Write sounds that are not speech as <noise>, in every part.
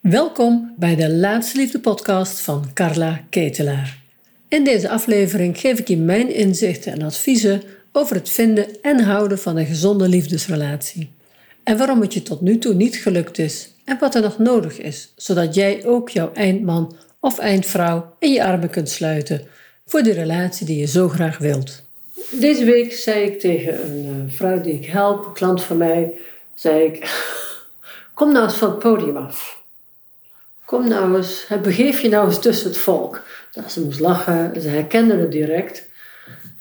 Welkom bij de Laatste Liefde podcast van Carla Ketelaar. In deze aflevering geef ik je mijn inzichten en adviezen over het vinden en houden van een gezonde liefdesrelatie. En waarom het je tot nu toe niet gelukt is en wat er nog nodig is, zodat jij ook jouw eindman of eindvrouw in je armen kunt sluiten voor de relatie die je zo graag wilt. Deze week zei ik tegen een eh, vrouw die ik help, een klant van mij, zei ik, <laughs> kom nou eens van het podium af. Kom nou eens, begeef je nou eens tussen het volk. Ze moest lachen, ze herkende het direct.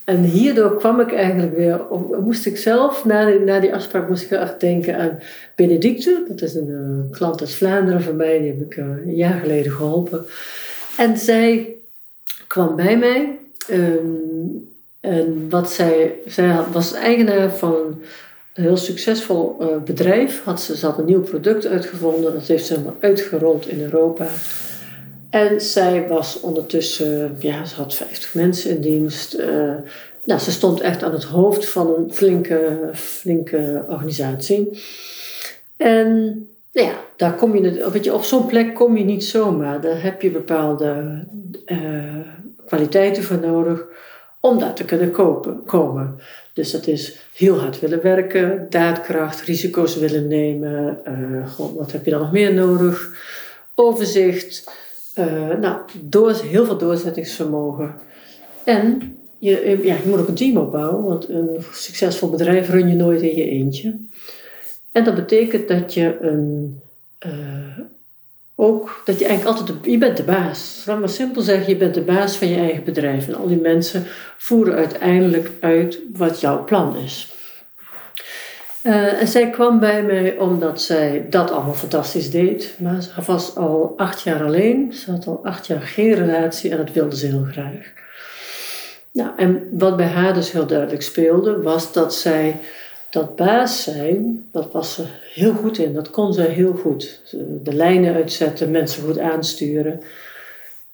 En hierdoor kwam ik eigenlijk weer, moest ik zelf, na die, die afspraak, moest ik echt denken aan Benedicte. Dat is een uh, klant uit Vlaanderen van mij, die heb ik uh, een jaar geleden geholpen. En zij kwam bij mij. Um, en wat zij, zij was eigenaar van een heel succesvol uh, bedrijf. Had ze, ze had een nieuw product uitgevonden. Dat heeft ze helemaal uitgerold in Europa. En zij was ondertussen, ja, ze had 50 mensen in dienst. Uh, nou, ze stond echt aan het hoofd van een flinke, flinke organisatie. En ja, daar kom je, weet je, op zo'n plek kom je niet zomaar. Daar heb je bepaalde uh, kwaliteiten voor nodig om daar te kunnen kopen, komen. Dus dat is heel hard willen werken, daadkracht, risico's willen nemen. Uh, wat heb je dan nog meer nodig? Overzicht. Uh, nou, door, heel veel doorzettingsvermogen. En je, ja, je moet ook een team opbouwen, want een succesvol bedrijf run je nooit in je eentje. En dat betekent dat je een, ook dat je eigenlijk altijd, de, je bent de baas. Laat maar simpel zeggen, je bent de baas van je eigen bedrijf. En al die mensen voeren uiteindelijk uit wat jouw plan is. Uh, en zij kwam bij mij omdat zij dat allemaal fantastisch deed. Maar ze was al acht jaar alleen. Ze had al acht jaar geen relatie en dat wilde ze heel graag. Nou, en wat bij haar dus heel duidelijk speelde, was dat zij dat baas zijn, dat was ze heel goed in. Dat kon ze heel goed. De lijnen uitzetten, mensen goed aansturen.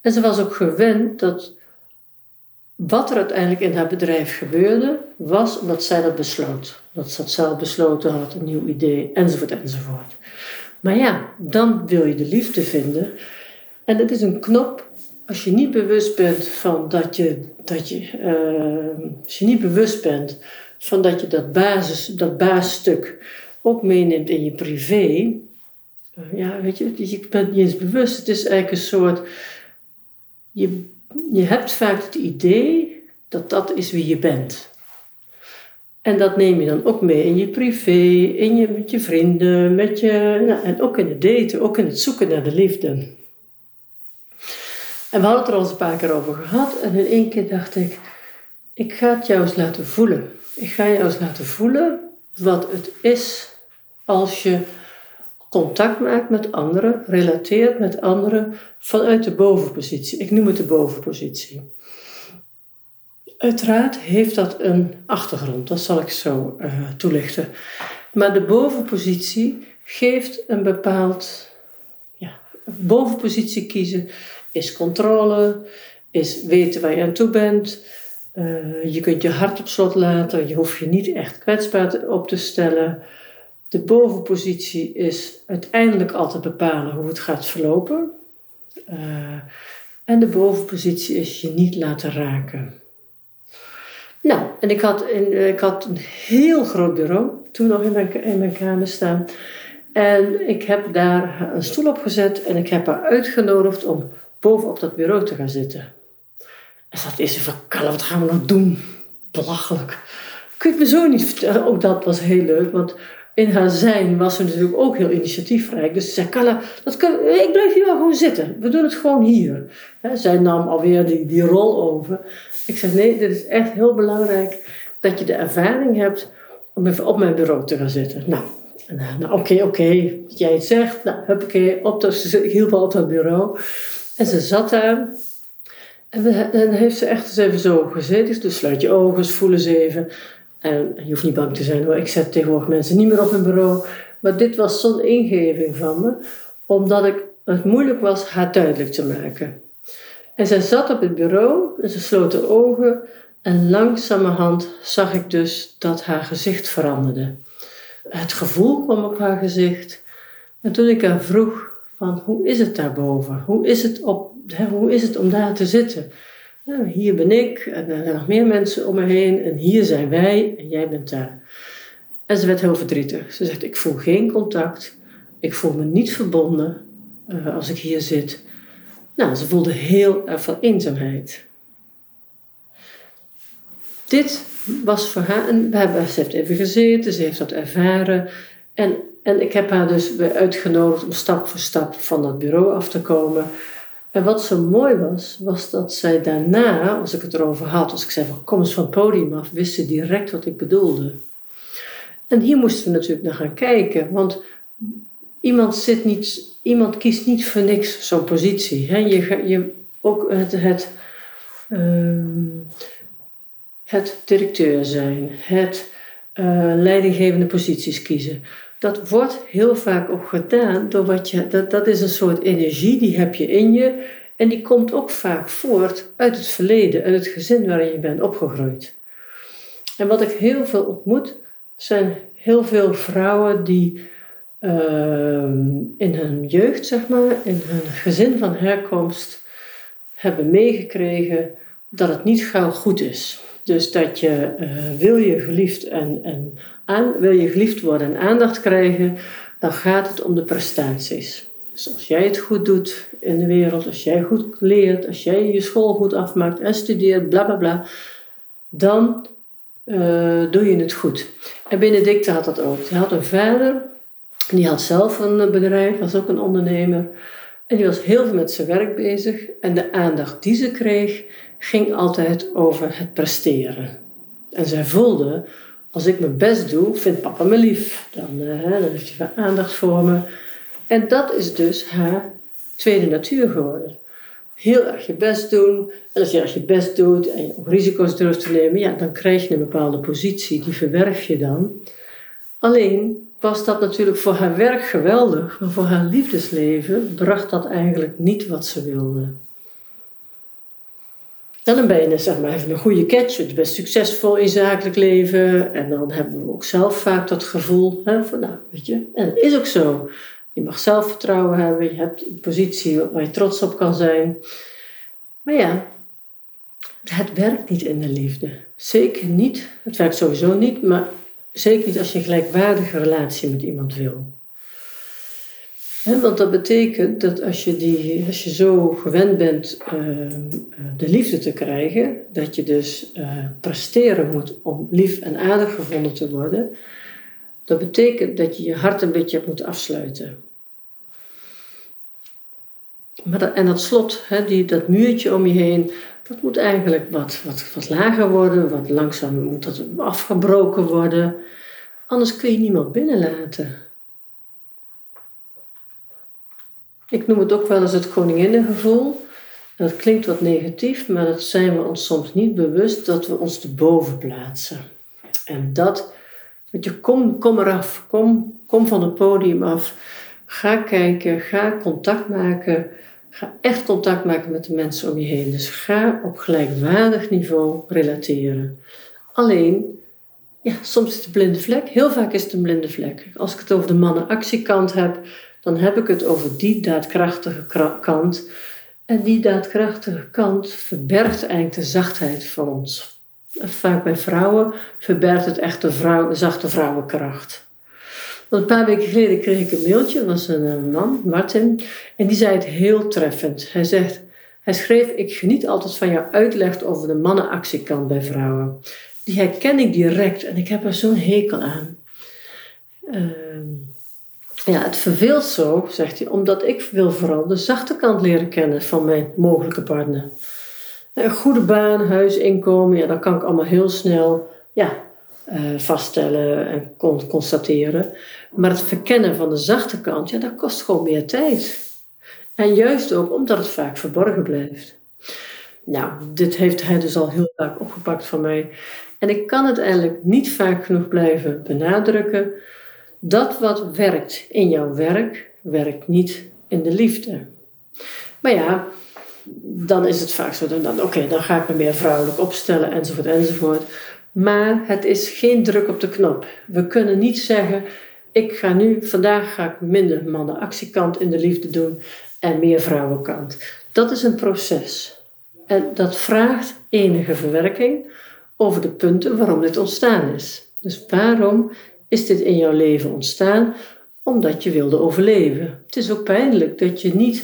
En ze was ook gewend dat wat er uiteindelijk in haar bedrijf gebeurde, was omdat zij dat besloot. Dat ze dat zelf besloten had, een nieuw idee, enzovoort, enzovoort. Maar ja, dan wil je de liefde vinden. En dat is een knop, als je niet bewust bent van dat je, dat je, uh, als je niet bewust bent van dat je dat, basis, dat baasstuk ook meeneemt in je privé. Eh, ja, weet je, je bent niet eens bewust. Het is eigenlijk een soort. Je, je hebt vaak het idee dat dat is wie je bent. En dat neem je dan ook mee in je privé, in je, met je vrienden, met je, nou, en ook in het daten, ook in het zoeken naar de liefde. En we hadden het er al eens een paar keer over gehad. En in één keer dacht ik, ik ga het jou eens laten voelen. Ik ga je eens laten voelen wat het is als je contact maakt met anderen, relateert met anderen vanuit de bovenpositie. Ik noem het de bovenpositie. Uiteraard heeft dat een achtergrond, dat zal ik zo uh, toelichten. Maar de bovenpositie geeft een bepaald. Ja, bovenpositie kiezen is controle, is weten waar je aan toe bent, uh, je kunt je hart op slot laten, je hoeft je niet echt kwetsbaar op te stellen. De bovenpositie is uiteindelijk altijd bepalen hoe het gaat verlopen. Uh, en de bovenpositie is je niet laten raken. Nou, en ik had, in, ik had een heel groot bureau toen nog in mijn, in mijn kamer staan. En ik heb daar een stoel op gezet en ik heb haar uitgenodigd om bovenop dat bureau te gaan zitten. En dat is Carla, wat gaan we nou doen? Belachelijk. Kun je het me zo niet vertellen? Ook dat was heel leuk, want in haar zijn was ze natuurlijk ook heel initiatiefrijk. Dus ze zei, Carla, dat ik blijf hier wel gewoon zitten. We doen het gewoon hier. zij nam alweer die, die rol over. Ik zeg, nee, dit is echt heel belangrijk dat je de ervaring hebt om even op mijn bureau te gaan zitten. Nou, nou oké, oké, okay, jij het zegt. Nou, huppakee, op dat, ik hielp al op dat bureau. En ze zat daar en dan heeft ze echt eens even zo gezeten. Dus sluit je ogen, voel eens even. En je hoeft niet bang te zijn hoor. Ik zet tegenwoordig mensen niet meer op hun bureau. Maar dit was zo'n ingeving van me. Omdat ik, het moeilijk was haar duidelijk te maken. En zij zat op het bureau en ze sloot haar ogen. En langzamerhand zag ik dus dat haar gezicht veranderde. Het gevoel kwam op haar gezicht. En toen ik haar vroeg, van hoe is het daarboven? Hoe is het, op, hoe is het om daar te zitten? Nou, hier ben ik en er zijn nog meer mensen om me heen en hier zijn wij en jij bent daar. En ze werd heel verdrietig. Ze zegt, ik voel geen contact, ik voel me niet verbonden uh, als ik hier zit. Nou, ze voelde heel erg veel eenzaamheid. Dit was voor haar, en we hebben, ze heeft even gezeten, ze heeft dat ervaren. En, en ik heb haar dus uitgenodigd om stap voor stap van dat bureau af te komen. En wat zo mooi was, was dat zij daarna, als ik het erover had, als ik zei van kom eens van het podium af, wist ze direct wat ik bedoelde. En hier moesten we natuurlijk naar gaan kijken, want iemand, zit niet, iemand kiest niet voor niks zo'n positie. Hè? Je, je, ook het, het, uh, het directeur zijn, het uh, leidinggevende posities kiezen. Dat wordt heel vaak ook gedaan door wat je, dat, dat is een soort energie, die heb je in je. En die komt ook vaak voort uit het verleden, uit het gezin waarin je bent opgegroeid. En wat ik heel veel ontmoet, zijn heel veel vrouwen die Ehm, in hun jeugd, zeg maar, in hun gezin van herkomst, hebben meegekregen dat het niet gauw goed is. Dus dat je uh, wil je geliefd en, en aan, wil je geliefd worden en aandacht krijgen, dan gaat het om de prestaties. Dus als jij het goed doet in de wereld, als jij goed leert, als jij je school goed afmaakt en studeert, bla bla bla, dan uh, doe je het goed. En Benedicte had dat ook. Hij had een vader die had zelf een eh, bedrijf, was ook een ondernemer. En die was heel veel met zijn werk bezig. En de aandacht die ze kreeg, ging altijd over het presteren. En zij voelde, als ik mijn best doe, vindt papa me lief. Dan, uh, dan heeft hij veel aandacht voor me. En dat is dus haar tweede natuur geworden. Heel erg je best doen. En als je erg je best doet en je risico's durft te nemen, ja, dan krijg je een bepaalde positie. Die verwerf je dan. Alleen was dat natuurlijk voor haar werk geweldig, maar voor haar liefdesleven bracht dat eigenlijk niet wat ze wilde. Dan ben je zeg maar, even een goede catch, je bent succesvol in zakelijk leven. En dan hebben we ook zelf vaak dat gevoel hè, van, nou, weet je, en dat is ook zo. Je mag zelfvertrouwen hebben, je hebt een positie waar je trots op kan zijn. Maar ja, het werkt niet in de liefde. Zeker niet, het werkt sowieso niet, maar Zeker niet als je een gelijkwaardige relatie met iemand wil. Want dat betekent dat als je, die, als je zo gewend bent uh, de liefde te krijgen, dat je dus uh, presteren moet om lief en aardig gevonden te worden, dat betekent dat je je hart een beetje moet afsluiten. Maar dat, en dat slot, die, dat muurtje om je heen, dat moet eigenlijk wat, wat, wat lager worden, wat langzaam moet dat afgebroken worden. Anders kun je niemand binnenlaten. Ik noem het ook wel eens het koninginnengevoel. Dat klinkt wat negatief, maar dat zijn we ons soms niet bewust dat we ons erboven plaatsen. En dat, dat je, kom, kom eraf, kom, kom van het podium af. Ga kijken, ga contact maken Ga echt contact maken met de mensen om je heen. Dus ga op gelijkwaardig niveau relateren. Alleen, ja, soms is het een blinde vlek. Heel vaak is het een blinde vlek. Als ik het over de mannenactiekant heb, dan heb ik het over die daadkrachtige kant. En die daadkrachtige kant verbergt eigenlijk de zachtheid van ons. Vaak bij vrouwen verbergt het echt de, vrouw, zachte vrouwenkracht. Want een paar weken geleden kreeg ik een mailtje, was een man, Martin, en die zei het heel treffend. Hij zegt, hij schreef, ik geniet altijd van jouw uitleg over de mannenactiekant bij vrouwen. Die herken ik direct en ik heb er zo'n hekel aan. Ehm, ja, het verveelt zo, zegt hij, omdat ik wil vooral de zachte kant leren kennen van mijn mogelijke partner. Een goede baan, huis, inkomen, ja, dat kan ik allemaal heel snel ja, uh, vaststellen en constateren. Maar het verkennen van de zachte kant, ja, dat kost gewoon meer tijd. En juist ook omdat het vaak verborgen blijft. Nou, dit heeft hij dus al heel vaak opgepakt van mij. En ik kan het eigenlijk niet vaak genoeg blijven benadrukken. Dat wat werkt in jouw werk, werkt niet in de liefde. Maar ja, dan is het vaak zo, oké, dan ga ik me meer vrouwelijk opstellen enzovoort enzovoort. Maar het is geen druk op de knop. We kunnen niet zeggen, ik ga nu, vandaag ga ik minder mannen-actiekant in de liefde doen en meer vrouwenkant. Dat is een proces. En dat vraagt enige verwerking over de punten waarom dit ontstaan is. Dus waarom is dit in jouw leven ontstaan? Omdat je wilde overleven. Het is ook pijnlijk dat je niet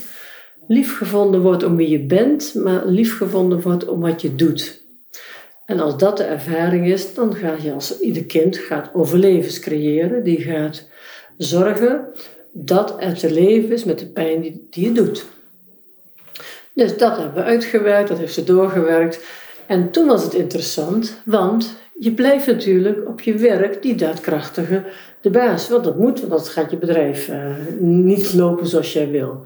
liefgevonden wordt om wie je bent, maar liefgevonden wordt om wat je doet. En als dat de ervaring is, dan ga je als ieder kind gaat overlevens creëren. Die gaat zorgen dat er te leven is met de pijn die, die je doet. Dus dat hebben we uitgewerkt, dat heeft ze doorgewerkt. En toen was het interessant, want je blijft natuurlijk op je werk die daadkrachtige de baas. Want dat moet, want dat gaat je bedrijf uh, niet lopen zoals jij wil.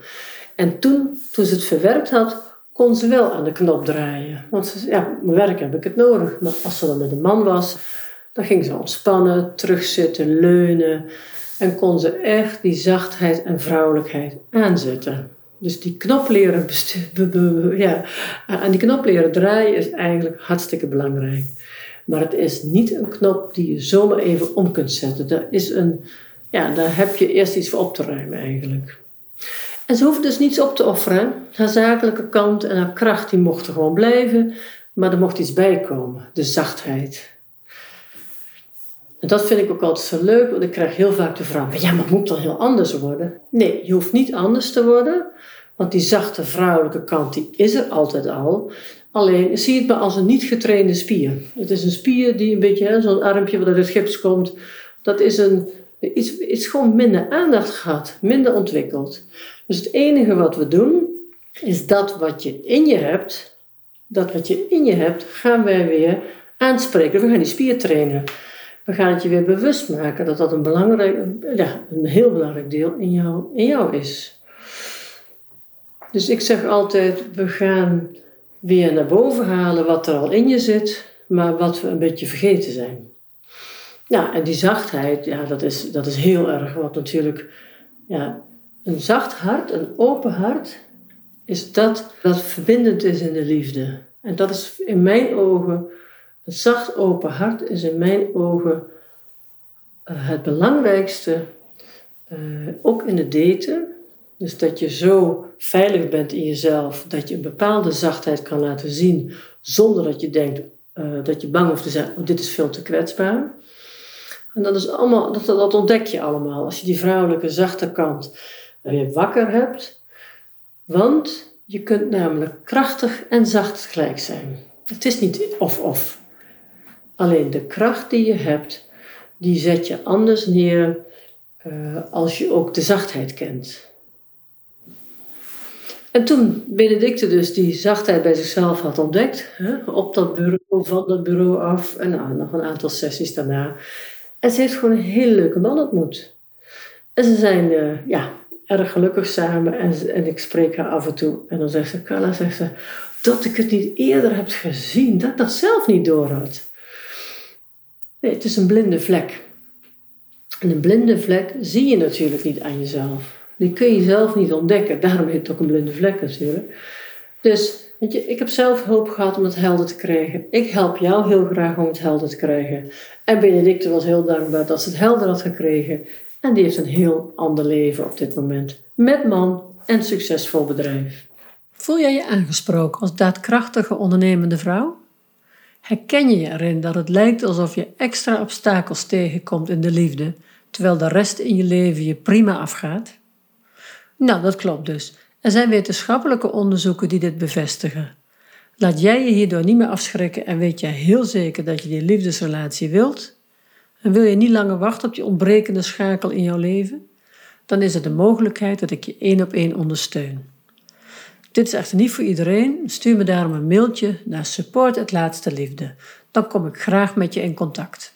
En toen, toen ze het verwerkt had, kon ze wel aan de knop draaien. Want ze ja, mijn werk heb ik het nodig. Maar als ze dan met een man was, dan ging ze ontspannen, terugzitten, leunen. En kon ze echt die zachtheid en vrouwelijkheid aanzetten. Dus die knop leren, ja, aan die knop leren draaien is eigenlijk hartstikke belangrijk. Maar het is niet een knop die je zomaar even om kunt zetten. Dat is een, ja, daar heb je eerst iets voor op te ruimen eigenlijk. En ze hoeft dus niets op te offeren. Haar zakelijke kant en haar kracht die mochten gewoon blijven. Maar er mocht iets bij komen. De zachtheid. En dat vind ik ook altijd zo leuk, want ik krijg heel vaak de vraag: ja, maar moet dan heel anders worden? Nee, je hoeft niet anders te worden, want die zachte vrouwelijke kant die is er altijd al. Alleen zie het maar als een niet getrainde spier. Het is een spier die een beetje, zo'n armpje wat uit het gips komt, dat is een, iets, iets gewoon minder aandacht gehad, minder ontwikkeld. Dus het enige wat we doen, is dat wat je in je hebt, dat wat je in je hebt, gaan wij weer aanspreken. We gaan die spier trainen. We gaan het je weer bewust maken dat dat een, belangrijk, ja, een heel belangrijk deel in jou, in jou is. Dus ik zeg altijd, we gaan weer naar boven halen wat er al in je zit, maar wat we een beetje vergeten zijn. Ja, en die zachtheid, ja, dat is, dat is heel erg. Want natuurlijk, ja, een zacht hart, een open hart, is dat wat verbindend is in de liefde. En dat is in mijn ogen een zacht open hart is in mijn ogen uh, het belangrijkste, uh, ook in het daten. Dus dat je zo veilig bent in jezelf, dat je een bepaalde zachtheid kan laten zien, zonder dat je denkt uh, dat je bang hoeft te zijn, oh, dit is veel te kwetsbaar. En dat, is allemaal, dat, dat ontdek je allemaal als je die vrouwelijke zachte kant weer wakker hebt. Want je kunt namelijk krachtig en zacht gelijk zijn. Het is niet of-of. Alleen de kracht die je hebt, die zet je anders neer uh, als je ook de zachtheid kent. En toen Benedicte dus die zachtheid bij zichzelf had ontdekt, hè, op dat bureau, van dat bureau af en nou, nog een aantal sessies daarna. En ze heeft gewoon een hele leuke man ontmoet. En ze zijn uh, ja, erg gelukkig samen en, en ik spreek haar af en toe. En dan zegt ze, Carla, zegt ze, dat ik het niet eerder heb gezien, dat ik dat zelf niet door. Nee, het is een blinde vlek. En een blinde vlek zie je natuurlijk niet aan jezelf. Die kun je zelf niet ontdekken. Daarom heet het ook een blinde vlek natuurlijk. Dus weet je, ik heb zelf hulp gehad om het helder te krijgen. Ik help jou heel graag om het helder te krijgen. En Benedicte was heel dankbaar dat ze het helder had gekregen. En die heeft een heel ander leven op dit moment. Met man en succesvol bedrijf. Voel jij je aangesproken als daadkrachtige ondernemende vrouw? Herken je je erin dat het lijkt alsof je extra obstakels tegenkomt in de liefde, terwijl de rest in je leven je prima afgaat? Nou, dat klopt dus. Er zijn wetenschappelijke onderzoeken die dit bevestigen. Laat jij je hierdoor niet meer afschrikken en weet jij heel zeker dat je die liefdesrelatie wilt? En wil je niet langer wachten op die ontbrekende schakel in jouw leven? Dan is het de mogelijkheid dat ik je één op één ondersteun. Dit is echter niet voor iedereen. Stuur me daarom een mailtje naar support Laatste Liefde. Dan kom ik graag met je in contact.